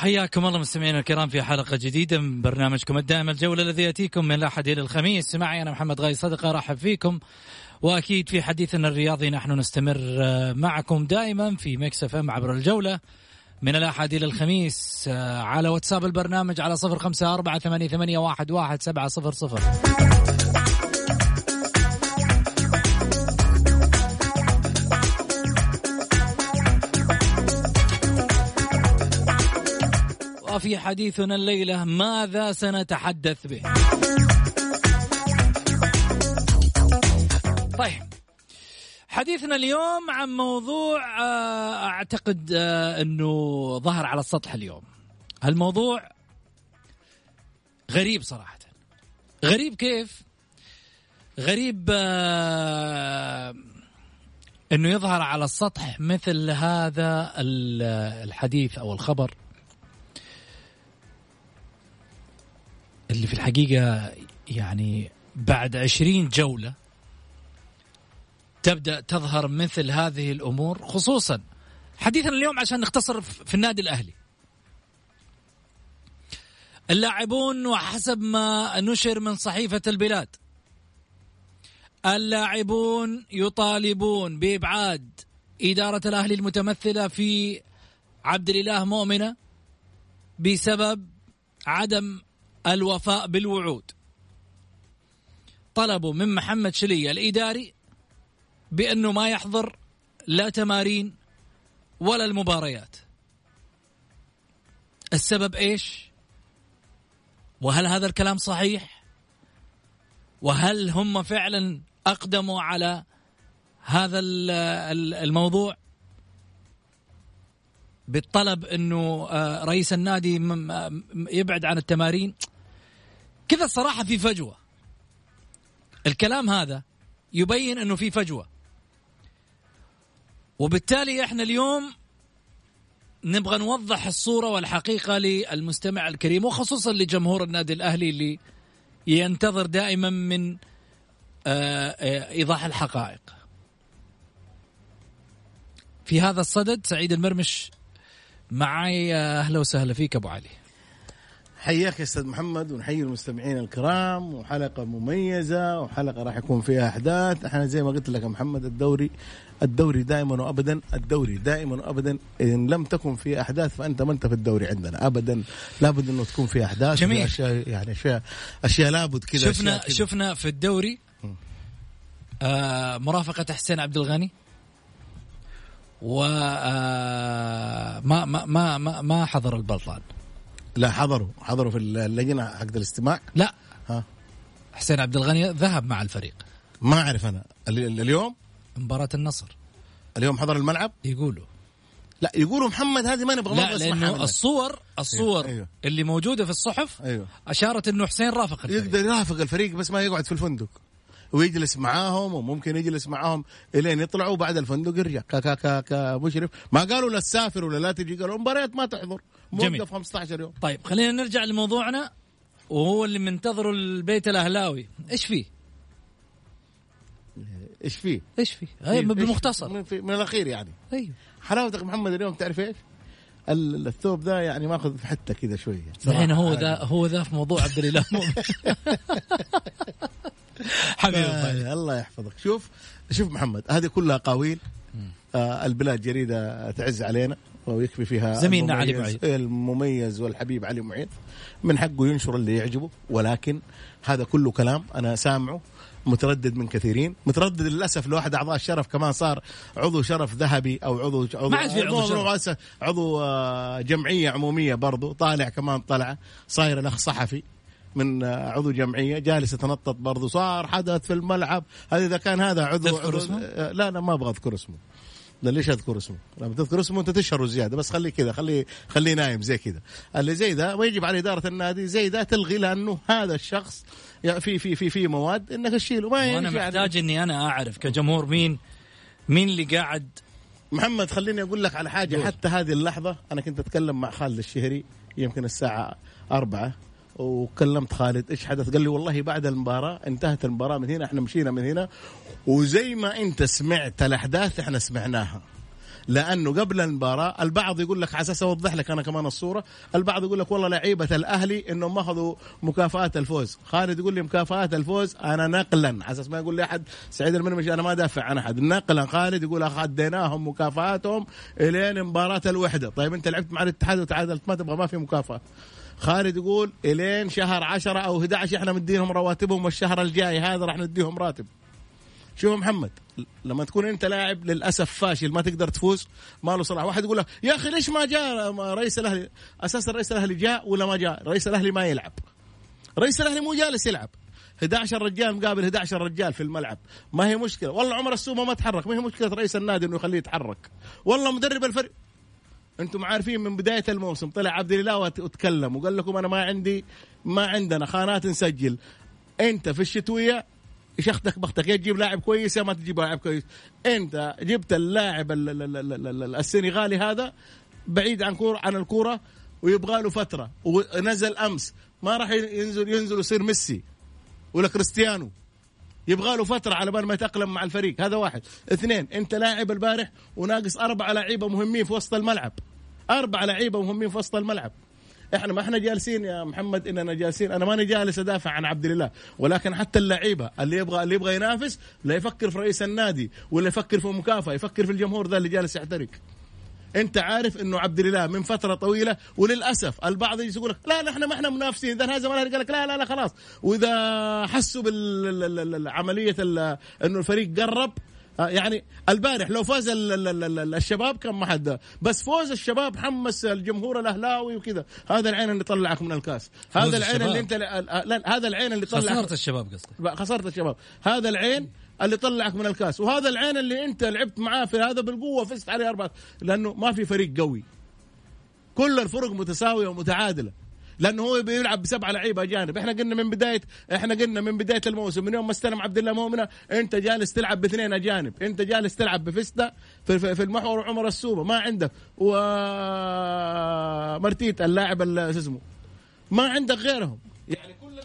حياكم الله مستمعينا الكرام في حلقة جديدة من برنامجكم الدائم الجولة الذي يأتيكم من الأحد إلى الخميس. معي أنا محمد غازي صدقة رحب فيكم. وأكيد في حديثنا الرياضي نحن نستمر آه، معكم دائما في Mix FM عبر الجولة. من الأحد إلى الخميس آه، على واتساب البرنامج على صفر خمسة أربعة ثمانية واحد, واحد سبعة صفر صفر. وفي حديثنا الليلة ماذا سنتحدث به؟ طيب حديثنا اليوم عن موضوع آه، أعتقد آه، إنه ظهر على السطح اليوم. الموضوع غريب صراحة. غريب كيف؟ غريب آه، إنه يظهر على السطح مثل هذا ال- الحديث أو الخبر. اللي في الحقيقة يعني بعد عشرين جولة تبدأ تظهر مثل هذه الأمور خصوصا حديثنا اليوم عشان نختصر في النادي الأهلي. اللاعبون وحسب ما نشر من صحيفة البلاد اللاعبون يطالبون بإبعاد إدارة الأهلي المتمثلة في عبد الإله مؤمنة بسبب عدم الوفاء بالوعود. طلبوا من محمد شلية الإداري بأنه ما يحضر لا تمارين ولا المباريات. السبب إيش؟ وهل هذا الكلام صحيح؟ وهل هم فعلا أقدموا على هذا ال- ال- الموضوع؟ بالطلب إنه آه، رئيس النادي يبعد عن التمارين. كذا الصراحة في فجوة. الكلام هذا يبين إنه في فجوة. وبالتالي إحنا اليوم نبغى نوضح الصورة والحقيقة للمستمع الكريم وخصوصا لجمهور النادي الأهلي اللي ينتظر دائما من آه، آه، إيضاح الحقائق. في هذا الصدد سعيد المرمش معي أهلا وسهلا فيك أبو علي. حياك يا أستاذ محمد ونحيي المستمعين الكرام وحلقة مميزة وحلقة راح يكون فيها أحداث. إحنا زي ما قلت لك يا محمد الدوري الدوري دائما وابدا الدوري دائما وابدا. إن لم تكن في أحداث فأنت ما أنت في الدوري عندنا ابدا. لابد إنه تكون في أحداث جميل. في أشياء يعني أشياء أشياء لابد كذا شفنا كذا. شفنا في الدوري آه مرافقة حسين عبد الغني. و آه ما ما ما ما, حضر البلطان. لا حضروا. حضروا في اللجنة حق الاستماع. لا. ها. حسين عبد الغني ذهب مع الفريق. ما أعرف أنا. ال- اليوم؟ مباراة النصر. اليوم حضر الملعب؟ يقولوا. لا يقولوا محمد هذه ما نبغى لا لأنه. الصور الصور أيوه. اللي موجودة في الصحف أيوه. أشارت إنه حسين رافق الفريق. يقدر يرافق الفريق بس ما يقعد في الفندق. ويجلس معاهم وممكن يجلس معاهم إلين يطلعوا بعد الفندق يرجع كا كا كا كمشرف ما قالوا لا تسافر ولا لا تجي قالوا مباريات ما تحضر جميل. موقف 15 يوم طيب خلينا نرجع لموضوعنا وهو اللي منتظره البيت الأهلاوي إيش فيه؟ إيش فيه؟ إيش فيه؟ أي بالمختصر من, من الأخير يعني أيوه حلاوتك محمد اليوم تعرف إيش؟ ال- الثوب ذا يعني ماخذ في حتة كذا شوية الحين هو. ذا هو ذا في موضوع عبد الإله حبيبي. آه الله يحفظك شوف شوف محمد هذه كلها أقاويل آه البلاد جريدة تعز علينا ويكفي فيها زميلنا علي معيد. المميز والحبيب علي معيد من حقه ينشر اللي يعجبه ولكن هذا كله كلام أنا سامعه متردد من كثيرين متردد للأسف لواحد أعضاء الشرف كمان صار عضو شرف ذهبي أو عضو عضو ما عضو شرف. آسف، عضو آه، جمعية عمومية برضو طالع كمان طلعة صاير الأخ صحفي من عضو جمعية جالس يتنطط برضو. صار حدث في الملعب. هذا إذا كان هذا عضو عضو- اسمه؟ آه، لا لا ما أبغى أذكر اسمه. لا ليش أذكر اسمه؟ لما تذكر اسمه أنت تشهره زيادة بس خليه كذا خليه خليه نايم زي كذا. اللي زي ذا ويجب على إدارة النادي زي ذا تلغي لأنه هذا الشخص يعني في في في في مواد إنك تشيله. ما وأنا ينفع. محتاج إني أنا أعرف كجمهور مين مين اللي قاعد محمد خليني أقول لك على حاجة. حتى هذه اللحظة أنا كنت أتكلم مع خالد الشهري يمكن الساعة أربعة. وكلمت خالد إيش حدث؟ قال لي والله بعد المباراة انتهت المباراة من هنا إحنا مشينا من هنا وزي ما أنت سمعت الأحداث إحنا سمعناها. لأنه قبل المباراة البعض يقول لك على أساس أوضح لك أنا كمان الصورة البعض يقول لك والله لعيبة الأهلي إنهم أخذوا مكافآت الفوز. خالد يقول لي مكافآت الفوز أنا نقلا على أساس ما يقول لي أحد سعيد المنمش أنا ما دافع عن أحد. نقلا خالد يقول أخذناهم مكافآتهم إلين مباراة الوحدة. طيب أنت لعبت مع الاتحاد وتعادلت ما تبغى ما في مكافاه خالد يقول إلين شهر 10 أو 11 إحنا مدينهم رواتبهم والشهر الجاي هذا راح نديهم راتب. شوف محمد لما تكون أنت لاعب للأسف فاشل ما تقدر تفوز ما له صلاح. واحد يقول لك يا أخي ليش ما جاء رئيس الأهلي؟ أساسا رئيس الأهلي جاء ولا ما جاء؟ رئيس الأهلي ما يلعب. رئيس الأهلي مو جالس يلعب. 11 رجال مقابل 11 رجال في الملعب. ما هي مشكلة. والله عمر السومة ما تحرك. ما هي مشكلة رئيس النادي إنه يخليه يتحرك. والله مدرب الفريق أنتم عارفين من بداية الموسم طلع عبد الإله وت- وتكلم وقال لكم أنا ما عندي ما عندنا خانات نسجل. أنت في الشتوية شختك بختك يا تجيب لاعب كويس يا ما تجيب لاعب كويس. أنت جبت اللاعب ال- ال- ال- ال- ال- السنغالي هذا بعيد عن كورة عن الكورة ويبغى له فترة. ونزل أمس. ما راح ينزل ينزل يصير ميسي ولا كريستيانو. يبغى له فترة على بال ما يتأقلم مع الفريق. هذا واحد. اثنين أنت لاعب البارح وناقص أربع لعيبة مهمين في وسط الملعب. أربع لعيبة مهمين في وسط الملعب. إحنا ما إحنا جالسين يا محمد إننا جالسين. أنا ماني جالس أدافع عن عبد الله. ولكن حتى اللعيبة اللي يبغى اللي يبغى ينافس لا يفكر في رئيس النادي ولا يفكر في مكافاه يفكر في الجمهور ذا اللي جالس يحترق. أنت عارف إنه عبد الاله من فترة طويلة وللأسف البعض يجي يقول لك لا نحن ما إحنا منافسين. إذا هذا قال لك. لا لا لا خلاص. وإذا حسوا بالعملية إنه الفريق قرب يعني البارح لو فاز ال- ال- ال- ال- الشباب كان ما حد. بس فوز الشباب حمس الجمهور الأهلاوي وكذا. هذا العين اللي طلعك من الكاس. هذا العين. اللي انت لا هذا العين اللي طلعك. خساره الشباب قصدي خسرت الشباب. هذا العين اللي طلعك من الكاس. وهذا العين اللي انت لعبت معاه في هذا بالقوة فزت عليه أربعة. لأنه ما في فريق قوي. كل الفرق متساوية ومتعادلة. لأنه هو بيلعب بسبعه لعيبة أجانب. إحنا قلنا من بدايه إحنا قلنا من بداية الموسم من يوم ما استلم عبد الله مؤمنة أنت جالس تلعب باثنين أجانب. أنت جالس تلعب بفيستا في, في, المحور وعمر السوبة. ما عندك. ومرتيت اللاعب ال- شو اسمه؟ ما عندك غيرهم.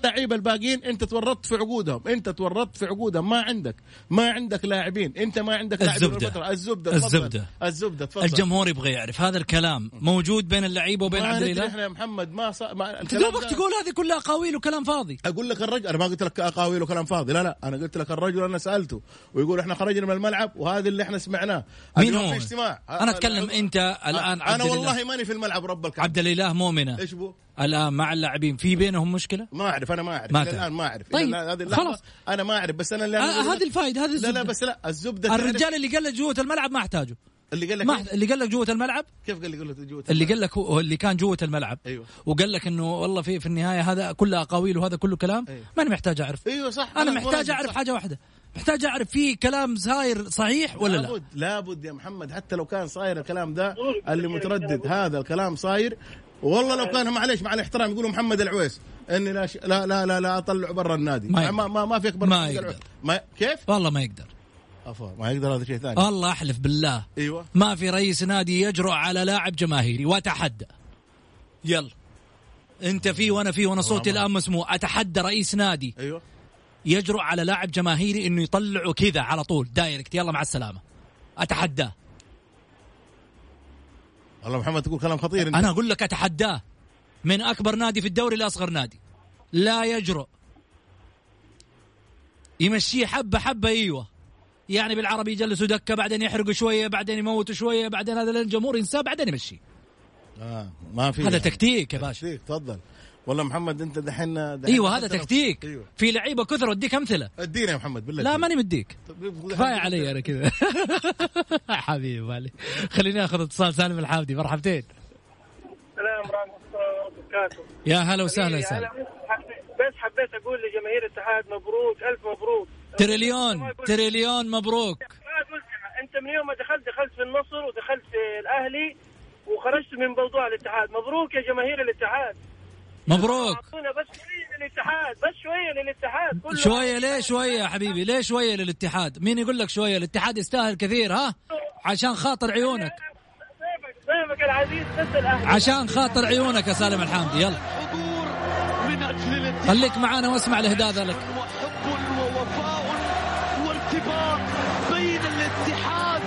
اللعيبة الباقيين انت تورطت في عقودهم انت تورطت في عقودهم ما عندك ما عندك لاعبين انت ما عندك لاعبين. الزبدة تفضل. الزبدة. الزبدة تفضل الجمهور يبغى يعرف هذا الكلام موجود بين اللعيبة وبين عبد الإله إحنا يا محمد ما صار ما دوبك ده- تقول هذه كلها أقاويل وكلام فاضي أقول لك الرجل أنا ما قلت لك أقاويل وكلام فاضي لا لا أنا قلت لك الرجل أنا سألته ويقول إحنا خرجنا من الملعب وهذا اللي إحنا سمعناه مين هو؟ اجتماع أنا أتكلم أنت الآن عبد أنا والله ماني في الملعب رب الكعبة عبد الإله مؤمنة إيش بو؟ الآن مع اللاعبين في بينهم مشكلة ما أعرف أنا ما أعرف ما. الآن ما أعرف طيب، هذه خلاص. أنا ما أعرف بس أنا اللي آه هذه لك- الفائده هذه لا لا الزبدة. بس لا الزبدة الرجال اللي قال لك جوة الملعب ما احتاجه اللي قال لك ما إيه؟ اللي قال لك جوة الملعب كيف قال لي قلت جوة اللي قال لك هو اللي كان جوة الملعب أيوة. وقال لك إنه والله في في النهاية هذا كله أقاويل وهذا كله كلام أيوة. ماني محتاج أعرف أيوه صح أنا محتاج أعرف صح. حاجة واحدة محتاج أعرف في كلام صاير صحيح ولا لا؟ لابد لابد يا محمد حتى لو كان صاير الكلام ده اللي متردد هذا الكلام صاير. والله لو كان معليش مع الاحترام يقولوا محمد العويس إني لا ش... لا لا لا, لا أطلع برا النادي. ما ما, ما, ما في أكبر ما يقدر. ما كيف؟ والله ما يقدر. افا ما يقدر هذا شيء ثاني. الله أحلف بالله. أيوه. ما في رئيس نادي يجرؤ على لاعب جماهيري وأتحدى. يلا. أنت فيه وأنا فيه وأنا صوتي الآن مسموع. أتحدى رئيس نادي. أيوه. يجرؤ على لاعب جماهيري إنه يطلعه كذا على طول. direct. يلا مع السلامة. أتحداه. والله محمد تقول كلام خطير. انت أنا أقول لك أتحداه. من أكبر نادي في الدوري لأصغر نادي. لا يجرؤ. يمشيه حبة حبة أيوه. يعني بالعربي يجلسوا دكه بعدين يحرقوا شوية بعدين يموتوا شوية بعدين هذا الجمهور ينساه بعدين يمشيه آه ما في هذا تكتيك يا باشا. تكتيك تفضل. والله محمد انت دحين إيوه هذا تكتيك. أيوة. في لعيبة كثر أديك أمثلة. ادينا يا محمد بالله لا ماني مديك. كفاية علي أنا كذا. حبيبي مالي. خليني آخذ اتصال سالم الحامدي مرحبتين. السلام ورحمة الله وبركاته. يا هلا وسهلا سالم. بس حبيت أقول لجماهير الاتحاد مبروك ألف مبروك. تريليون تريليون مبروك. أنت من يوم ما دخلت دخلت في النصر ودخلت في الأهلي وخرجت من موضوع الاتحاد. مبروك يا جماهير الاتحاد. مبروك. بس شوية للاتحاد بس شوية للاتحاد شوية ليه شوية يا حبيبي؟ ليه شوية للاتحاد؟ مين يقول لك شوية؟ الاتحاد يستاهل كثير ها؟ عشان خاطر عيونك. ضيفك العزيز بس الأهلي. عشان خاطر عيونك يا سالم الحامدي. يلا. من أجل خليك معانا واسمع الاهداء ذلك وحب ووفاء وارتباط بين الاتحاد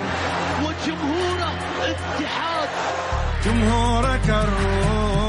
وجمهوره اتحاد جمهورك الروح.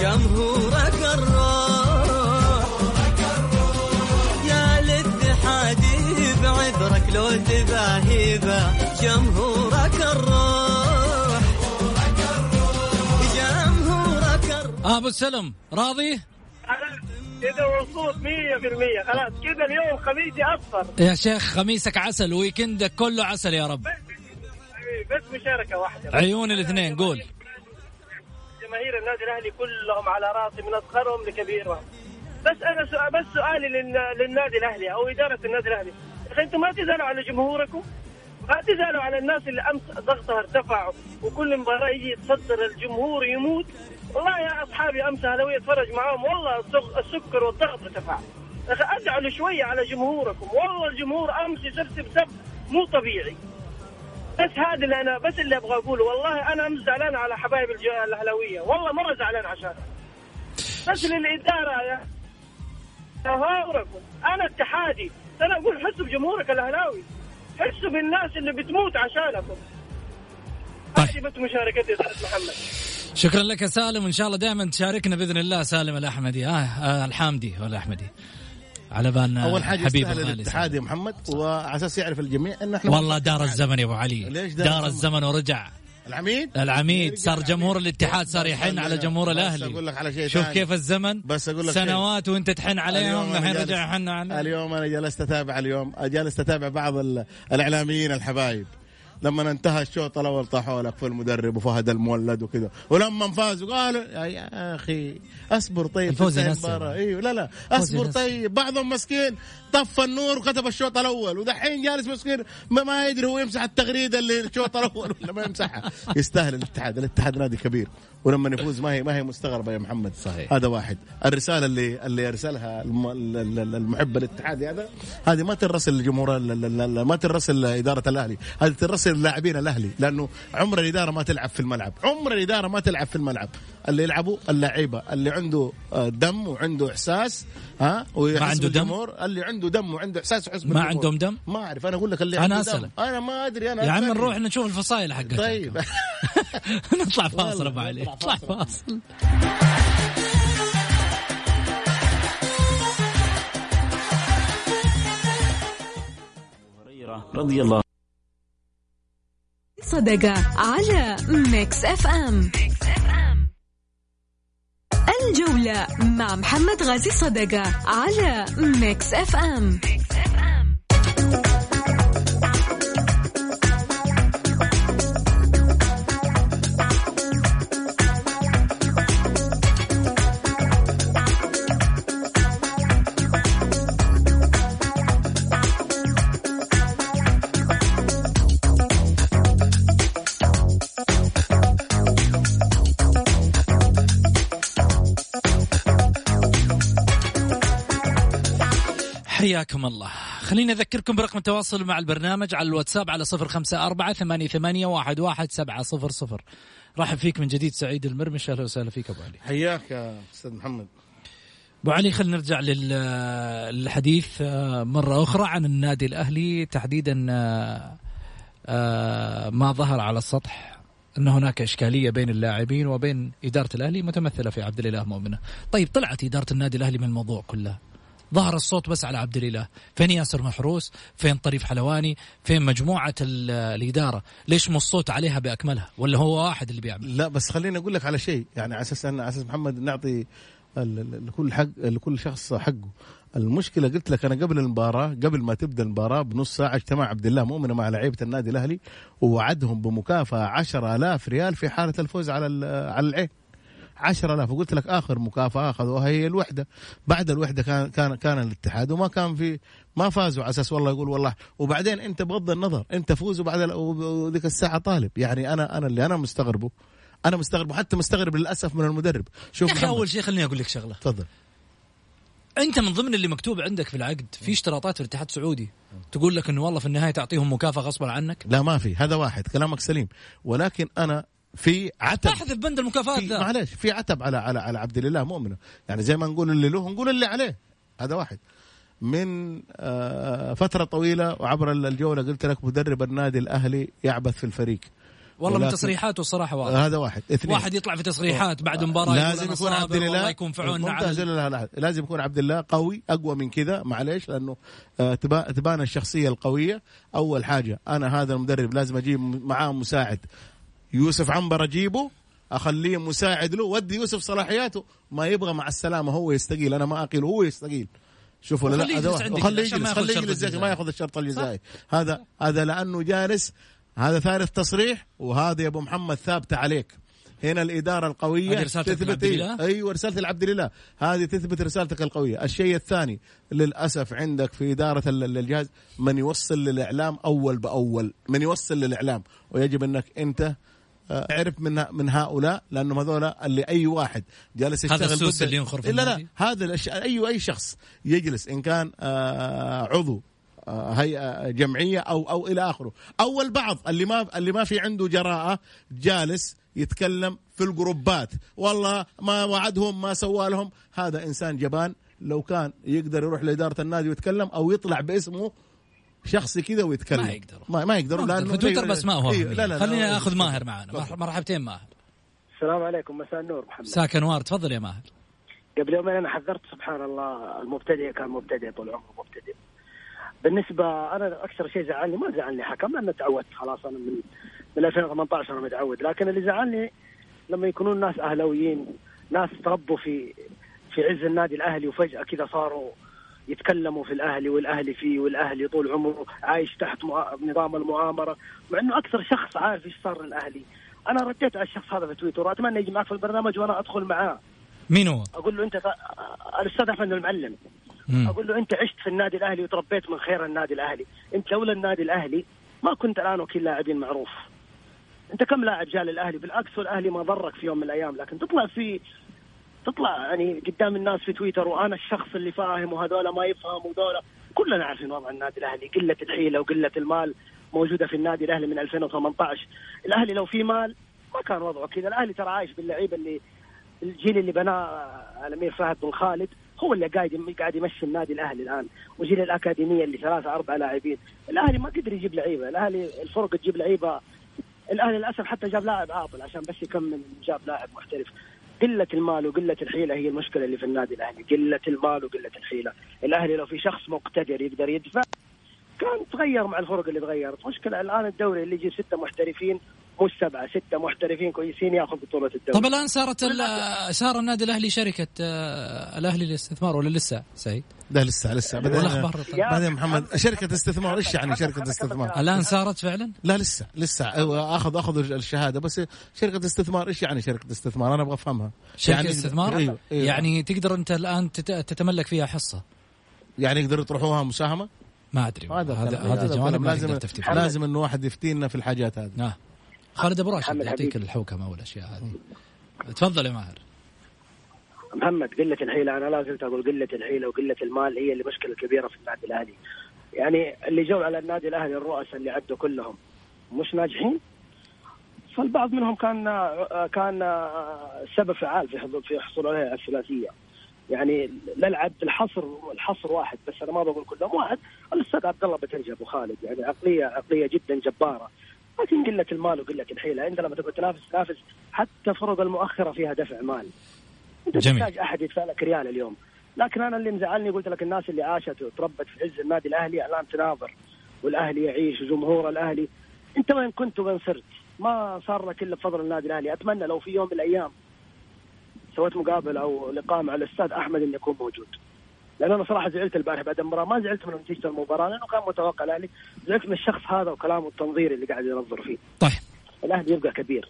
جمهورك الروح. يا الاتحادي بعذرك لو تباهيبه جمهورك الروح. جمهورك الروح. أبو السلم راضي؟ كذا مبسوط 100% خلاص كذا اليوم خميسي أصفر. يا شيخ خميسك عسل ويكندك كله عسل يا رب. بس مشاركة واحدة. عيون الاثنين قول. جماهير النادي الأهلي كلهم على راسي من أصغرهم لكبيرهم بس أنا سؤال بس سؤالي لل- للنادي الأهلي أو إدارة النادي الأهلي. أنتم ما تزعلوا على جمهوركم؟ ما تزعلوا على الناس اللي أمس ضغطها ارتفع وكل مباراة يجي يتصدر الجمهور يموت؟ والله يا أصحابي أمس اهلاويه أتفرج معاهم والله السك- السكر والضغط ارتفع. ادعوا شوية على جمهوركم. والله الجمهور أمس يسبسب سب مو طبيعي. بس هذا اللي أنا بس اللي أبغى أقوله. والله أنا أمس زعلان على حبايب الأهلاوية. والله مرة زعلان عشان. بس للإدارة يا جمهوركم أنا اتحادي. أنا أقول حسوا بجمهورك الأهلاوي. حسوا بالناس اللي بتموت عشانكم. طيب. هذه بس مشاركتي يا أستاذ محمد. شكرا لك يا سالم وإن شاء الله دائما تشاركنا بإذن الله سالم الأحمدي. آه, آه الحامدي ولا الاحمدي على بالنا أول حاجة حبيب الاتحاد يا محمد وعلى أساس يعرف الجميع إن إحنا والله دار الزمن يا أبو علي. ليش دار دار الزمن؟ ورجع. العميد؟ العميد. صار. جمهور الاتحاد صار بس يحن على جمهور بس الأهلي. أقول لك على شيء شوف. كيف الزمن. بس أقول لك شيء. سنوات وأنت تحن عليهم الحين جالس- رجع حن عليهم. اليوم أنا جلست أتابع اليوم جالس أتابع بعض ال- الإعلاميين الحبايب. لما انتهى الشوط الأول طاحوا لك في المدرب وفهد المولد وكذا. ولما فازوا قالوا يا- أخي أصبر طيب الفوز. إيوه لا لا أصبر. طيب. بعضهم مسكين طفى النور وكتب الشوط الأول. ودحين جالس مسكين ما, ما يدري هو يمسح التغريدة اللي الشوط الأول ولا ما يمسحها. يستاهل الاتحاد. الاتحاد نادي كبير. ولما يفوز ما هي ما هي مستغربة يا محمد. صحيح. هذا واحد. الرسالة اللي اللي يرسلها الم- ال- ال- المحب الاتحادي هذا هذه ما ترسل الجمهور ال- ال- ال- ما ترسل اداره الأهلي. هذه ترسل اللاعبين الأهلي لأنه عمر الإدارة ما تلعب في الملعب عمر الإدارة ما تلعب في الملعب اللي يلعبوا اللعيبة اللي عنده آه، دم وعنده إحساس ها ما عنده دم؟ اللي عنده دم وعنده إحساس يحس ما بالجمهور. عندهم دم؟ ما أعرف أنا أقول لك اللي دم أسألك. أنا ما أدري أنا يا عم. نروح نشوف الفصائل حقتك طيب نطلع فاصل أبو علي نطلع. فاصل غازي صدقة على Mix FM الجولة مع محمد غازي صدقة على Mix FM حياكم الله. خليني أذكركم برقم التواصل مع البرنامج على الواتساب على صفر خمسة أربعة ثمانية, ثمانية واحد, واحد سبعة صفر صفر. رحب فيك من جديد سعيد المرمش. أهلا وسهلا فيك أبو علي. حياك يا أستاذ محمد. أبو علي خلينا نرجع لل- للحديث آه، مرة أخرى عن النادي الأهلي. تحديدا آه، آه، ما ظهر على السطح أن هناك إشكالية بين اللاعبين وبين إدارة الأهلي متمثلة في عبد الإله مؤمنة. طيب طلعت إدارة النادي الأهلي من الموضوع كله. ظهر الصوت بس على عبد الإله، فين ياسر محروس؟ فين طريف حلواني؟ فين مجموعة ال- الإدارة؟ ليش مو الصوت عليها بأكملها؟ ولا هو واحد اللي بيعمل؟ لا بس خليني أقول لك على شيء يعني على أساس ان على أساس محمد نعطي لكل حق لكل شخص حقه المشكلة قلت لك أنا قبل المباراة قبل ما تبدأ المباراة بنص ساعة اجتمع عبد الله مؤمن مع لعيبة النادي الأهلي ووعدهم بمكافأة 10000 ريال في حالة الفوز على على العين 10000 وقلت لك آخر مكافأة اخذوها هي الوحدة. بعد الوحدة كان كان كان الاتحاد وما كان في ما فازوا على أساس والله يقول والله. وبعدين أنت بغض النظر أنت فوز وبعد وذيك الساعة طالب. يعني أنا أنا اللي أنا مستغربه. أنا مستغرب وحتى مستغرب للأسف من المدرب. شوف يا أخي أول شيء خليني أقول لك شغلة. تفضل. أنت من ضمن اللي مكتوب عندك في العقد في اشتراطات في الاتحاد السعودي. تقول لك إنه والله في النهاية تعطيهم مكافأة غصبا عنك؟ لا ما في. هذا واحد كلامك سليم. ولكن أنا في عتب. أحذف بند المكافآت ذا معلش في عتب على على على عبد الله مؤمنه. يعني زي ما نقول اللي له نقول اللي عليه. هذا واحد. من آه، فترة طويلة وعبر الجولة قلت لك مدرب النادي الأهلي يعبث في الفريق. والله من تصريحاته الصراحة واضح. هذا واحد. اثنين. واحد يطلع في تصريحات بعد مباراة لازم يكون عبد الله. يكون في عوننا على لا لازم يكون عبد الله قوي أقوى من كذا. معليش لأنه آه، تبا- تبان الشخصية القوية. أول حاجة أنا هذا المدرب لازم أجيب معاه مساعد. يوسف عنبر أجيبه أخليه مساعد له ودي يوسف صلاحياته. ما يبغى مع السلامة هو يستقيل أنا ما أقيل هو يستقيل. شوف ولا وخليه لا هذا يجلس خليه يجلس. ما ياخذ الشرط الجزائي. هذا هذا لأنه جالس هذا ثالث تصريح وهذا يا أبو محمد ثابته عليك. هنا الإدارة القوية تثبت إيه؟ أيوه رساله العبد لله هذه تثبت رسالتك القوية. الشيء الثاني للأسف عندك في إدارة ال- ال- الجهاز من يوصل للإعلام أول بأول من يوصل للإعلام ويجب أنك أنت آه، تعرف من من هؤلاء لأنهم هذول اللي أي واحد جالس هذا يشتغل السوس ضد- اللي ينخر في لا لا؟ هذا الأش... اي أي شخص يجلس إن كان آه، عضو آه، هيئة جمعية أو أو إلى آخره. أو البعض اللي ما اللي ما في عنده جراءة جالس يتكلم في الجروبات. والله ما وعدهم ما سوى لهم. هذا إنسان جبان. لو كان يقدر يروح لإدارة النادي ويتكلم أو يطلع باسمه شخصي كذا ويتكلم. ما يقدروا. ما, ما يقدروا. لأنه في تويتر بس ما هو. لا لا لا خليني لا آخذ ماهر معنا. مرح- مرحبتين ماهر. السلام عليكم. مساء النور محمد. ساك انوار تفضل يا ماهر. قبل يومين أنا حذرت سبحان الله. المبتدئ كان مبتدئ طول عمره مبتدئ. بالنسبة أنا أكثر شيء زعلني ما زعلني حكم لأنه تعودت خلاص. أنا من من 2018 أنا متعود. لكن اللي زعلني لما يكونون ناس أهلاويين ناس تربوا في في عز النادي الأهلي وفجأة كذا صاروا يتكلموا في الأهلي والأهلي فيه والأهلي طول عمره عايش تحت نظام المؤامرة مع إنه أكثر شخص عارف إيش صار للأهلي. أنا رديت على الشخص هذا في تويتر وأتمنى يجي معك في البرنامج وأنا أدخل معاه. مين هو؟ أقول له أنت الأستاذ أحمد المعلم. مم. أقول له أنت عشت في النادي الأهلي وتربيت من خير النادي الأهلي. أنت لولا النادي الأهلي ما كنت الآن وكيل لاعبين معروف. أنت كم لاعب جاء للأهلي؟ بالعكس والاهلي ما ضرك في يوم من الأيام لكن تطلع في تطلع يعني قدام الناس في تويتر وأنا الشخص اللي فاهم وهذول ما يفهموا وذولا. كلنا عارفين وضع النادي الأهلي. قلة الحيلة وقلة المال موجودة في النادي الأهلي من 2018 الأهلي لو في مال ما كان وضعه كذا. الأهلي ترى عايش باللعيبة اللي الجيل اللي بناه الأمير فهد بن خالد هو اللي قاعد قاعد يمشي النادي الأهلي الآن. وجيل الأكاديمية اللي ثلاثة أربعة لاعبين. الأهلي ما قدر يجيب لعيبة. الأهلي الفرق تجيب لعيبة. الأهلي للأسف حتى جاب لاعب عاطل عشان بس يكمل جاب لاعب محترف. قلة المال وقلة الحيلة هي المشكلة اللي في النادي الأهلي. قلة المال وقلة الحيلة. الأهلي لو في شخص مقتدر يقدر يدفع كان تغير مع الفرق اللي تغيرت. مشكلة الآن الدوري اللي يجيب ستة محترفين مش سبعة ستة محترفين كويسين ياخذ بطولة الدوري طب الآن صارت ال- صار النادي الأهلي شركة آه، الأهلي للاستثمار ولا لسه سعيد؟ لا لسه لسه بعدين والأخبار بعدين محمد شركة استثمار إيش يعني شركة استثمار؟ الآن صارت فعلا؟ لا لسه لسه أيوة، أخذ أخذ الشهادة بس شركة استثمار إيش يعني شركة استثمار؟ أنا أبغى أفهمها شركة يعني استثمار؟ أيوه, أيوة. يعني تقدر أنت الآن تت- تتملك فيها حصة يعني يقدروا يطرحوها مساهمة؟ ما أدري هذا هذا هذا جوانب لازم. لازم انه واحد يفتينا في الحاجات هذه آه. خالد أبو راشد يعطيك. الحوكمة والأشياء هذه. تفضل يا ماهر. محمد قلة الحيلة أنا لا زلت أقول قلة الحيلة وقلة المال هي اللي مشكلة كبيرة في النادي الأهلي. يعني اللي جو على النادي الأهلي الرؤساء اللي عدوا كلهم مش ناجحين؟ فالبعض منهم كان كان سبب فعال في في حصول عليها الثلاثية. يعني نلعب الحصر الحصر واحد بس أنا ما بقول كلهم واحد الأستاذ عبد الله بتنجي أبو خالد. يعني عقلية عقلية جدا جبارة. لكن قلة المال وقلة الحيلة. انت لما تبغى تنافس تنافس حتى فرق المؤخرة فيها دفع مال. انت جميل. تحتاج أحد يدفع لك ريال اليوم. لكن أنا اللي مزعلني قلت لك الناس اللي عاشت وتربت في عز النادي الأهلي الان تناظر والأهلي يعيش وجمهور الأهلي. انت وين كنت وين صرت؟ ما صار لك إلا بفضل النادي الأهلي. أتمنى لو في يوم من الأيام سويت مقابلة أو لقاء مع الأستاذ أحمد إنه يكون موجود. لأن أنا صراحة زعلت البارح بعد المباراة. ما زعلت من نتيجه المباراه لأنه كان متوقع الأهلي. زعلت من الشخص هذا وكلامه التنظيري اللي قاعد ينظر فيه. طيب. الأهلي يبقى كبير.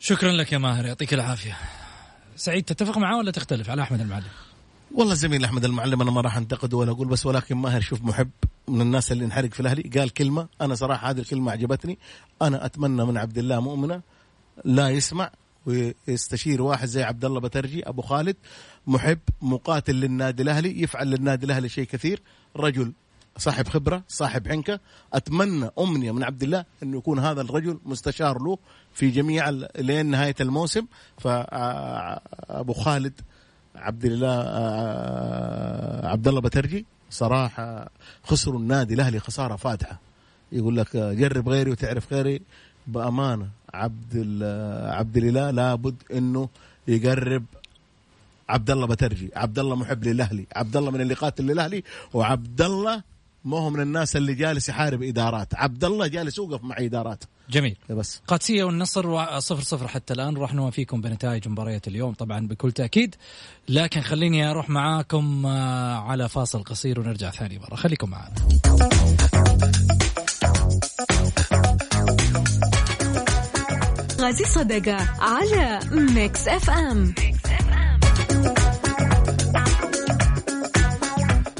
شكرا لك يا ماهر يعطيك العافية. سعيد تتفق معاه ولا تختلف على أحمد المعلم؟ والله زميل أحمد المعلم أنا ما راح انتقده ولا أقول بس ولكن ماهر شوف محب من الناس اللي انحرق في الأهلي. قال كلمة أنا صراحة هذه الكلمة عجبتني. أنا أتمنى من عبد الله مؤمنة لا يسمع ويستشير واحد زي عبد الله بترجي أبو خالد محب مقاتل للنادي الأهلي يفعل للنادي الأهلي شيء كثير. رجل صاحب خبرة صاحب حنكة. أتمنى أمنية من عبد الله إنه يكون هذا الرجل مستشار له في جميع لين نهاية الموسم. فابو خالد عبد الله عبد الله بترجي صراحة خسروا النادي الأهلي خسارة فادحه يقول لك جرب غيري وتعرف غيري بأمانة. عبد ال- عبد الإله لابد إنه يقرب عبد الله بترجي عبد الله محب للأهلي. عبد الله من اللي قاتل للأهلي وعبد الله ما هو من الناس اللي جالس يحارب إدارات. عبد الله جالس يوقف مع إدارات. جميل. بس. قادسية والنصر وا- صفر صفر حتى الآن. راح نوافيكم بنتائج مباريات اليوم طبعا بكل تأكيد. لكن خليني أروح معاكم آه، على فاصل قصير ونرجع ثاني مرة. خليكم معنا. غازي صدقة على Mix FM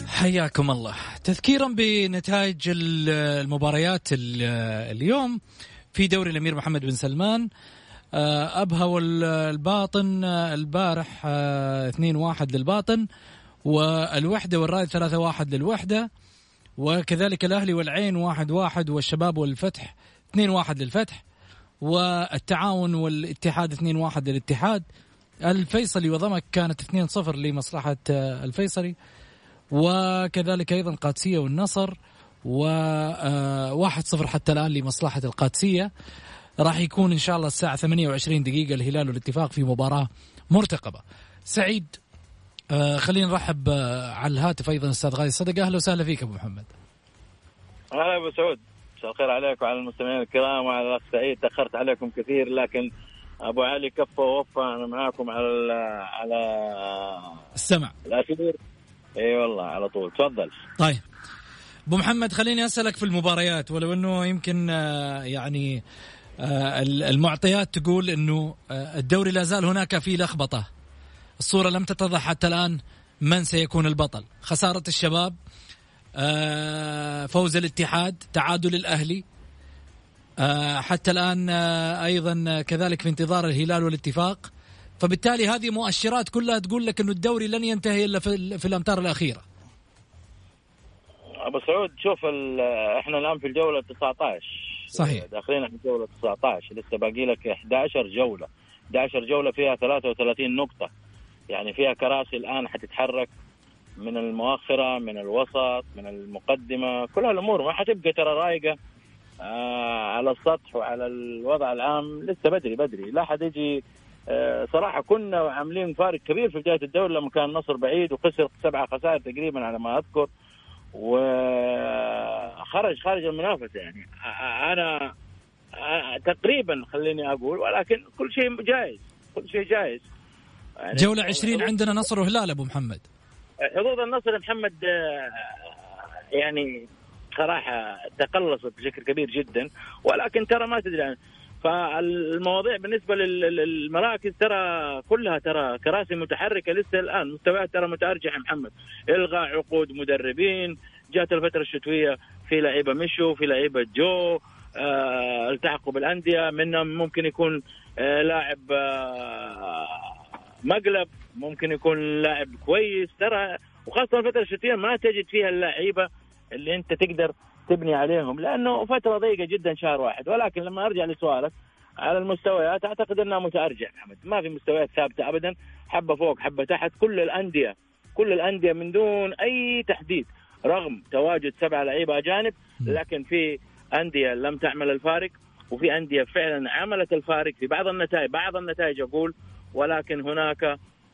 حياكم الله. تذكيرا بنتائج ال- المباريات ال- اليوم في دوري الأمير محمد بن سلمان. آه، أبها والباطن آه، البارح آه، 2-1 للباطن والوحدة والرائد 3-1 للوحدة وكذلك الأهلي والعين 1-1 والشباب والفتح 2-1 للفتح. والتعاون والاتحاد 2-1 للاتحاد. الفيصلي وضمك كانت 2-0 لمصلحة آه، الفيصلي. وكذلك أيضا قادسية والنصر. و آه، واحد صفر حتى الآن لمصلحة القادسية. راح يكون إن شاء الله الساعة 28 دقيقة الهلال والاتفاق في مباراة مرتقبة. سعيد آه، خلينا نرحب آه، على الهاتف أيضا أستاذ غازي صدقه أهلا وسهلا فيك أبو محمد. هلا أبو سعود. مساء الخير عليك وعلى المستمعين الكرام وعلى الأخ سعيد. تأخرت عليكم كثير لكن أبو علي كفى ووفى. أنا معاكم على على السمع. الأخير. إي والله على طول. تفضل. طيب. أبو محمد خليني أسألك في المباريات ولو إنه يمكن آه، يعني آه، المعطيات تقول إنه آه، الدوري لا زال هناك فيه لخبطة. الصورة لم تتضح حتى الآن من سيكون البطل. خسارة الشباب فوز الاتحاد تعادل الأهلي. آه، حتى الآن آه، أيضا كذلك في انتظار الهلال والاتفاق. فبالتالي هذه مؤشرات كلها تقول لك إنه الدوري لن ينتهي إلا في في الأمتار الأخيرة. أبو سعود شوف إحنا الآن في الجولة 19 صحيح. داخلين على الجولة 19 لسه باقي لك 11 جولة. 11 جولة فيها 33 نقطة. يعني فيها كراسي الآن حتتحرك. من المؤخرة من الوسط من المقدمة كل هالأمور. ما حتبقى ترى رايقة. آه على السطح وعلى الوضع العام. لسه بدري بدري. لا حد يجي. آه صراحة كنا عاملين فارق كبير في بداية الدوري لما كان النصر بعيد وخسر سبعه خسائر تقريبا على ما أذكر. وخرج خارج المنافسة يعني. آه، آه، تقريبا خليني أقول ولكن كل شيء جائز كل شيء جائز يعني جولة 20 عندنا نصر وهلال أبو محمد. حظوظ النصر محمد آه، يعني صراحة تقلصت بشكل كبير جدا ولكن ترى ما تدري عن- فالمواضيع بالنسبة لل- للمراكز ترى كلها ترى كراسي متحركة لسه الآن مستويات ترى متأرجح يا محمد. إلغاء عقود مدربين جات الفترة الشتوية في لعيبة مشوا في لعيبة جو آه التحقوا بالأندية منهم ممكن يكون آه لاعب مقلب ممكن يكون لاعب كويس ترى وخاصة الفترة الشتوية ما تجد فيها اللعيبة اللي أنت تقدر تبني عليهم لأنه فترة ضيقة جدا شهر واحد. ولكن لما أرجع لسؤالك على المستويات أعتقد أنها متأرجح محمد ما في مستويات ثابتة أبدا حبة فوق حبة تحت. كل الأندية كل الأندية من دون أي تحديد رغم تواجد سبع لعيبة أجانب لكن في أندية لم تعمل الفارق وفي أندية فعلا عملت الفارق في بعض النتائج. بعض النتائج أقول ولكن هناك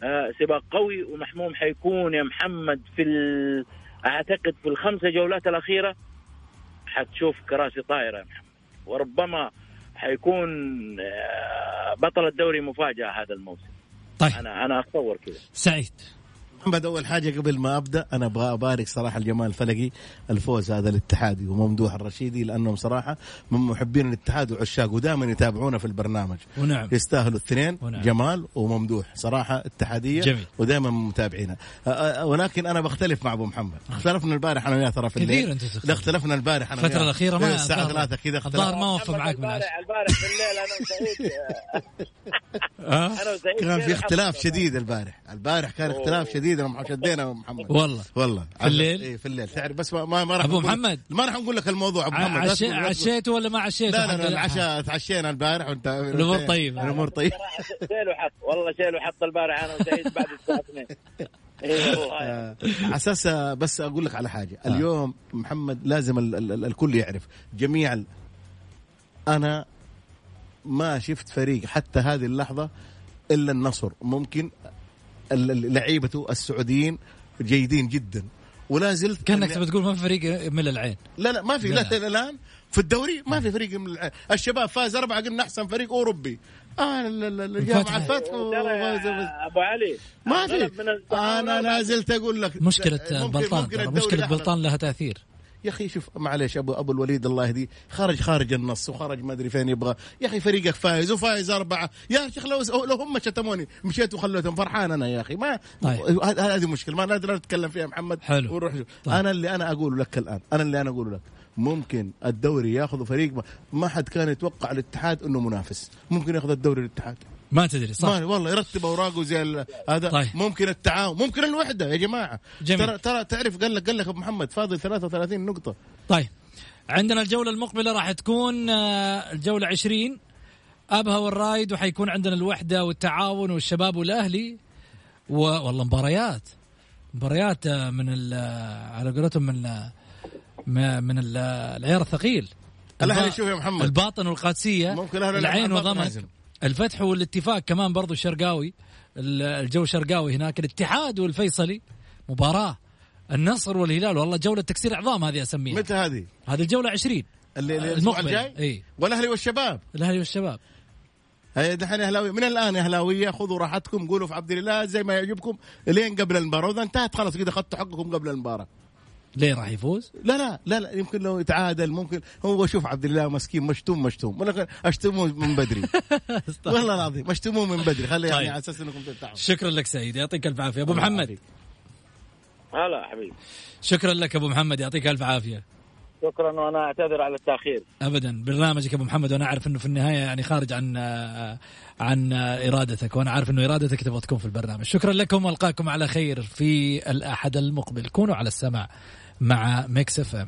آه، سباق قوي ومحموم حيكون يا محمد في ال... أعتقد في الخمسه جولات الأخيرة. حتشوف كراسي طايرة يا محمد. وربما حيكون آه، بطل الدوري مفاجأة هذا الموسم. طيب. أنا أنا أتصور كذا. سعيد. محمد أول حاجة قبل ما أبدأ أنا أبغى أبارك صراحة الجمال الفلقي الفوز هذا الاتحادي وممدوح الرشيدي لأنهم صراحة من محبين الاتحاد وعشاق ودائما يتابعونا في البرنامج ونعم يستاهلوا الاثنين ونعم. جمال وممدوح صراحة اتحادية جميل. ودائما متابعينا ولكن أنا بختلف مع أبو محمد اختلفنا البارح أنا وياه ترى في الليل كثير أنتم تختلفون. لا اختلفنا البارح أنا الفترة وياه. الأخيرة ما- الساعة الظاهر- 3 كذا الظاهر اختلفنا ما وفى معاك العشاء البارح البارح بالليل أنا وسعيد؟ أنا وسعيد كان في اختلاف. شديد البارح. البارح كان اختلاف شديد لما شدينا محمد. والله. والله. في الليل؟ إيه في الليل. تعرف بس ما ما, راح أبو نقول- محمد. ما راح نقول لك الموضوع أبو محمد. عشي... عشيته ولا ما عشيته لا لا. العشاء تعشينا البارح وانت الأمور طيبة. الأمور طيبة. شيل وحط والله شيل وحط البارح أنا وسعيد بعد الساعة 2 اي والله. آه، على أساس آه، بس أقول لك على حاجة. اليوم محمد لازم ال ال ال الكل يعرف جميع ال- أنا ما شفت فريق حتى هذه اللحظة إلا النصر. ممكن لعيبته السعوديين جيدين جدا. ولا زلت كأنك تبي تقول ما في فريق من العين. لا لا ما في. لا. لا, لا. الآن في الدوري ما في فريق من الع- الشباب فاز أربعة قلنا أحسن فريق أوروبي. آه ال- ال- الجامعة الفتح. أبو علي ما في. أنا لا زلت أقول لك. مشكلة ممكن- بلطان ممكن أحلى. بلطان لها تأثير. يا أخي شوف معليش ابو أبو الوليد الله يهديه خرج خارج النص وخرج ما أدري فين يبغى. يا أخي فريقك فايز وفايز أربعة. يا شيخ لو لو هم شتموني مشيت وخليتهم فرحان أنا يا أخي. ما طيب. هذه مشكلة ما نقدر نتكلم فيها محمد. حلو. ونروح طيب. أنا اللي أنا أقوله لك الآن أنا اللي أنا أقوله لك. ممكن الدوري ياخذ فريق ما, ما حد كان يتوقع الاتحاد إنه منافس. ممكن ياخذ الدوري الاتحاد. ما تدري صح. ما والله يرتب أوراقه زي هذا. طيب. ممكن التعاون ممكن الوحدة يا جماعة. جميل. ترى ترى تعرف قال لك قال لك أبو محمد فاضل 33 نقطة. طيب. عندنا الجولة المقبلة راح تكون آه، الجولة 20 أبها والرايد وحيكون عندنا الوحدة والتعاون والشباب والأهلي. و... والله مباريات. مباريات آه، من ال... آه، على قولتهم من من ال- العيار الثقيل. الأهلي شوف يا محمد. الباطن والقادسية. ممكن الأهلي يلعب العين وضمك. الفتح والاتفاق كمان برضو الشرقاوي ال- الجو شرقاوي هناك الاتحاد والفيصلي مباراة النصر والهلال والله جولة تكسير عظام هذه أسميها. متى هذه؟ هذه الجولة 20 اللي الأسبوع المقبلة. الجاي؟ إي. والأهلي والشباب. الأهلي والشباب. دحين اهلاويه من الآن أهلاوية خذوا راحتكم قولوا في عبد الله زي ما يعجبكم لين قبل المباراة. واذا انتهت خلاص كذا أخذتوا حقكم قبل المباراة. ليه راح يفوز؟ لا لا لا لا يمكن لو يتعادل ممكن هو شوف عبد الله مسكين مشتوم مشتوم. ولكن أشتموه من بدري. والله العظيم اشتموه من بدري. خلي يعني طيب. على أساس إنكم تتعاونوا. شكرا لك سعيد يعطيك ألف عافية. أبو محمد. هلا حبيبي. شكرا لك أبو محمد يعطيك ألف عافية. شكرا وأنا أعتذر على التأخير. ابدا. برنامجك أبو محمد وأنا أعرف إنه في النهاية يعني خارج عن عن إرادتك وأنا عارف إنه إرادتك تبغى تكون في البرنامج. شكرا لكم والقاكم على خير في الأحد المقبل. كونوا على السماع. مع ميكس اف ام.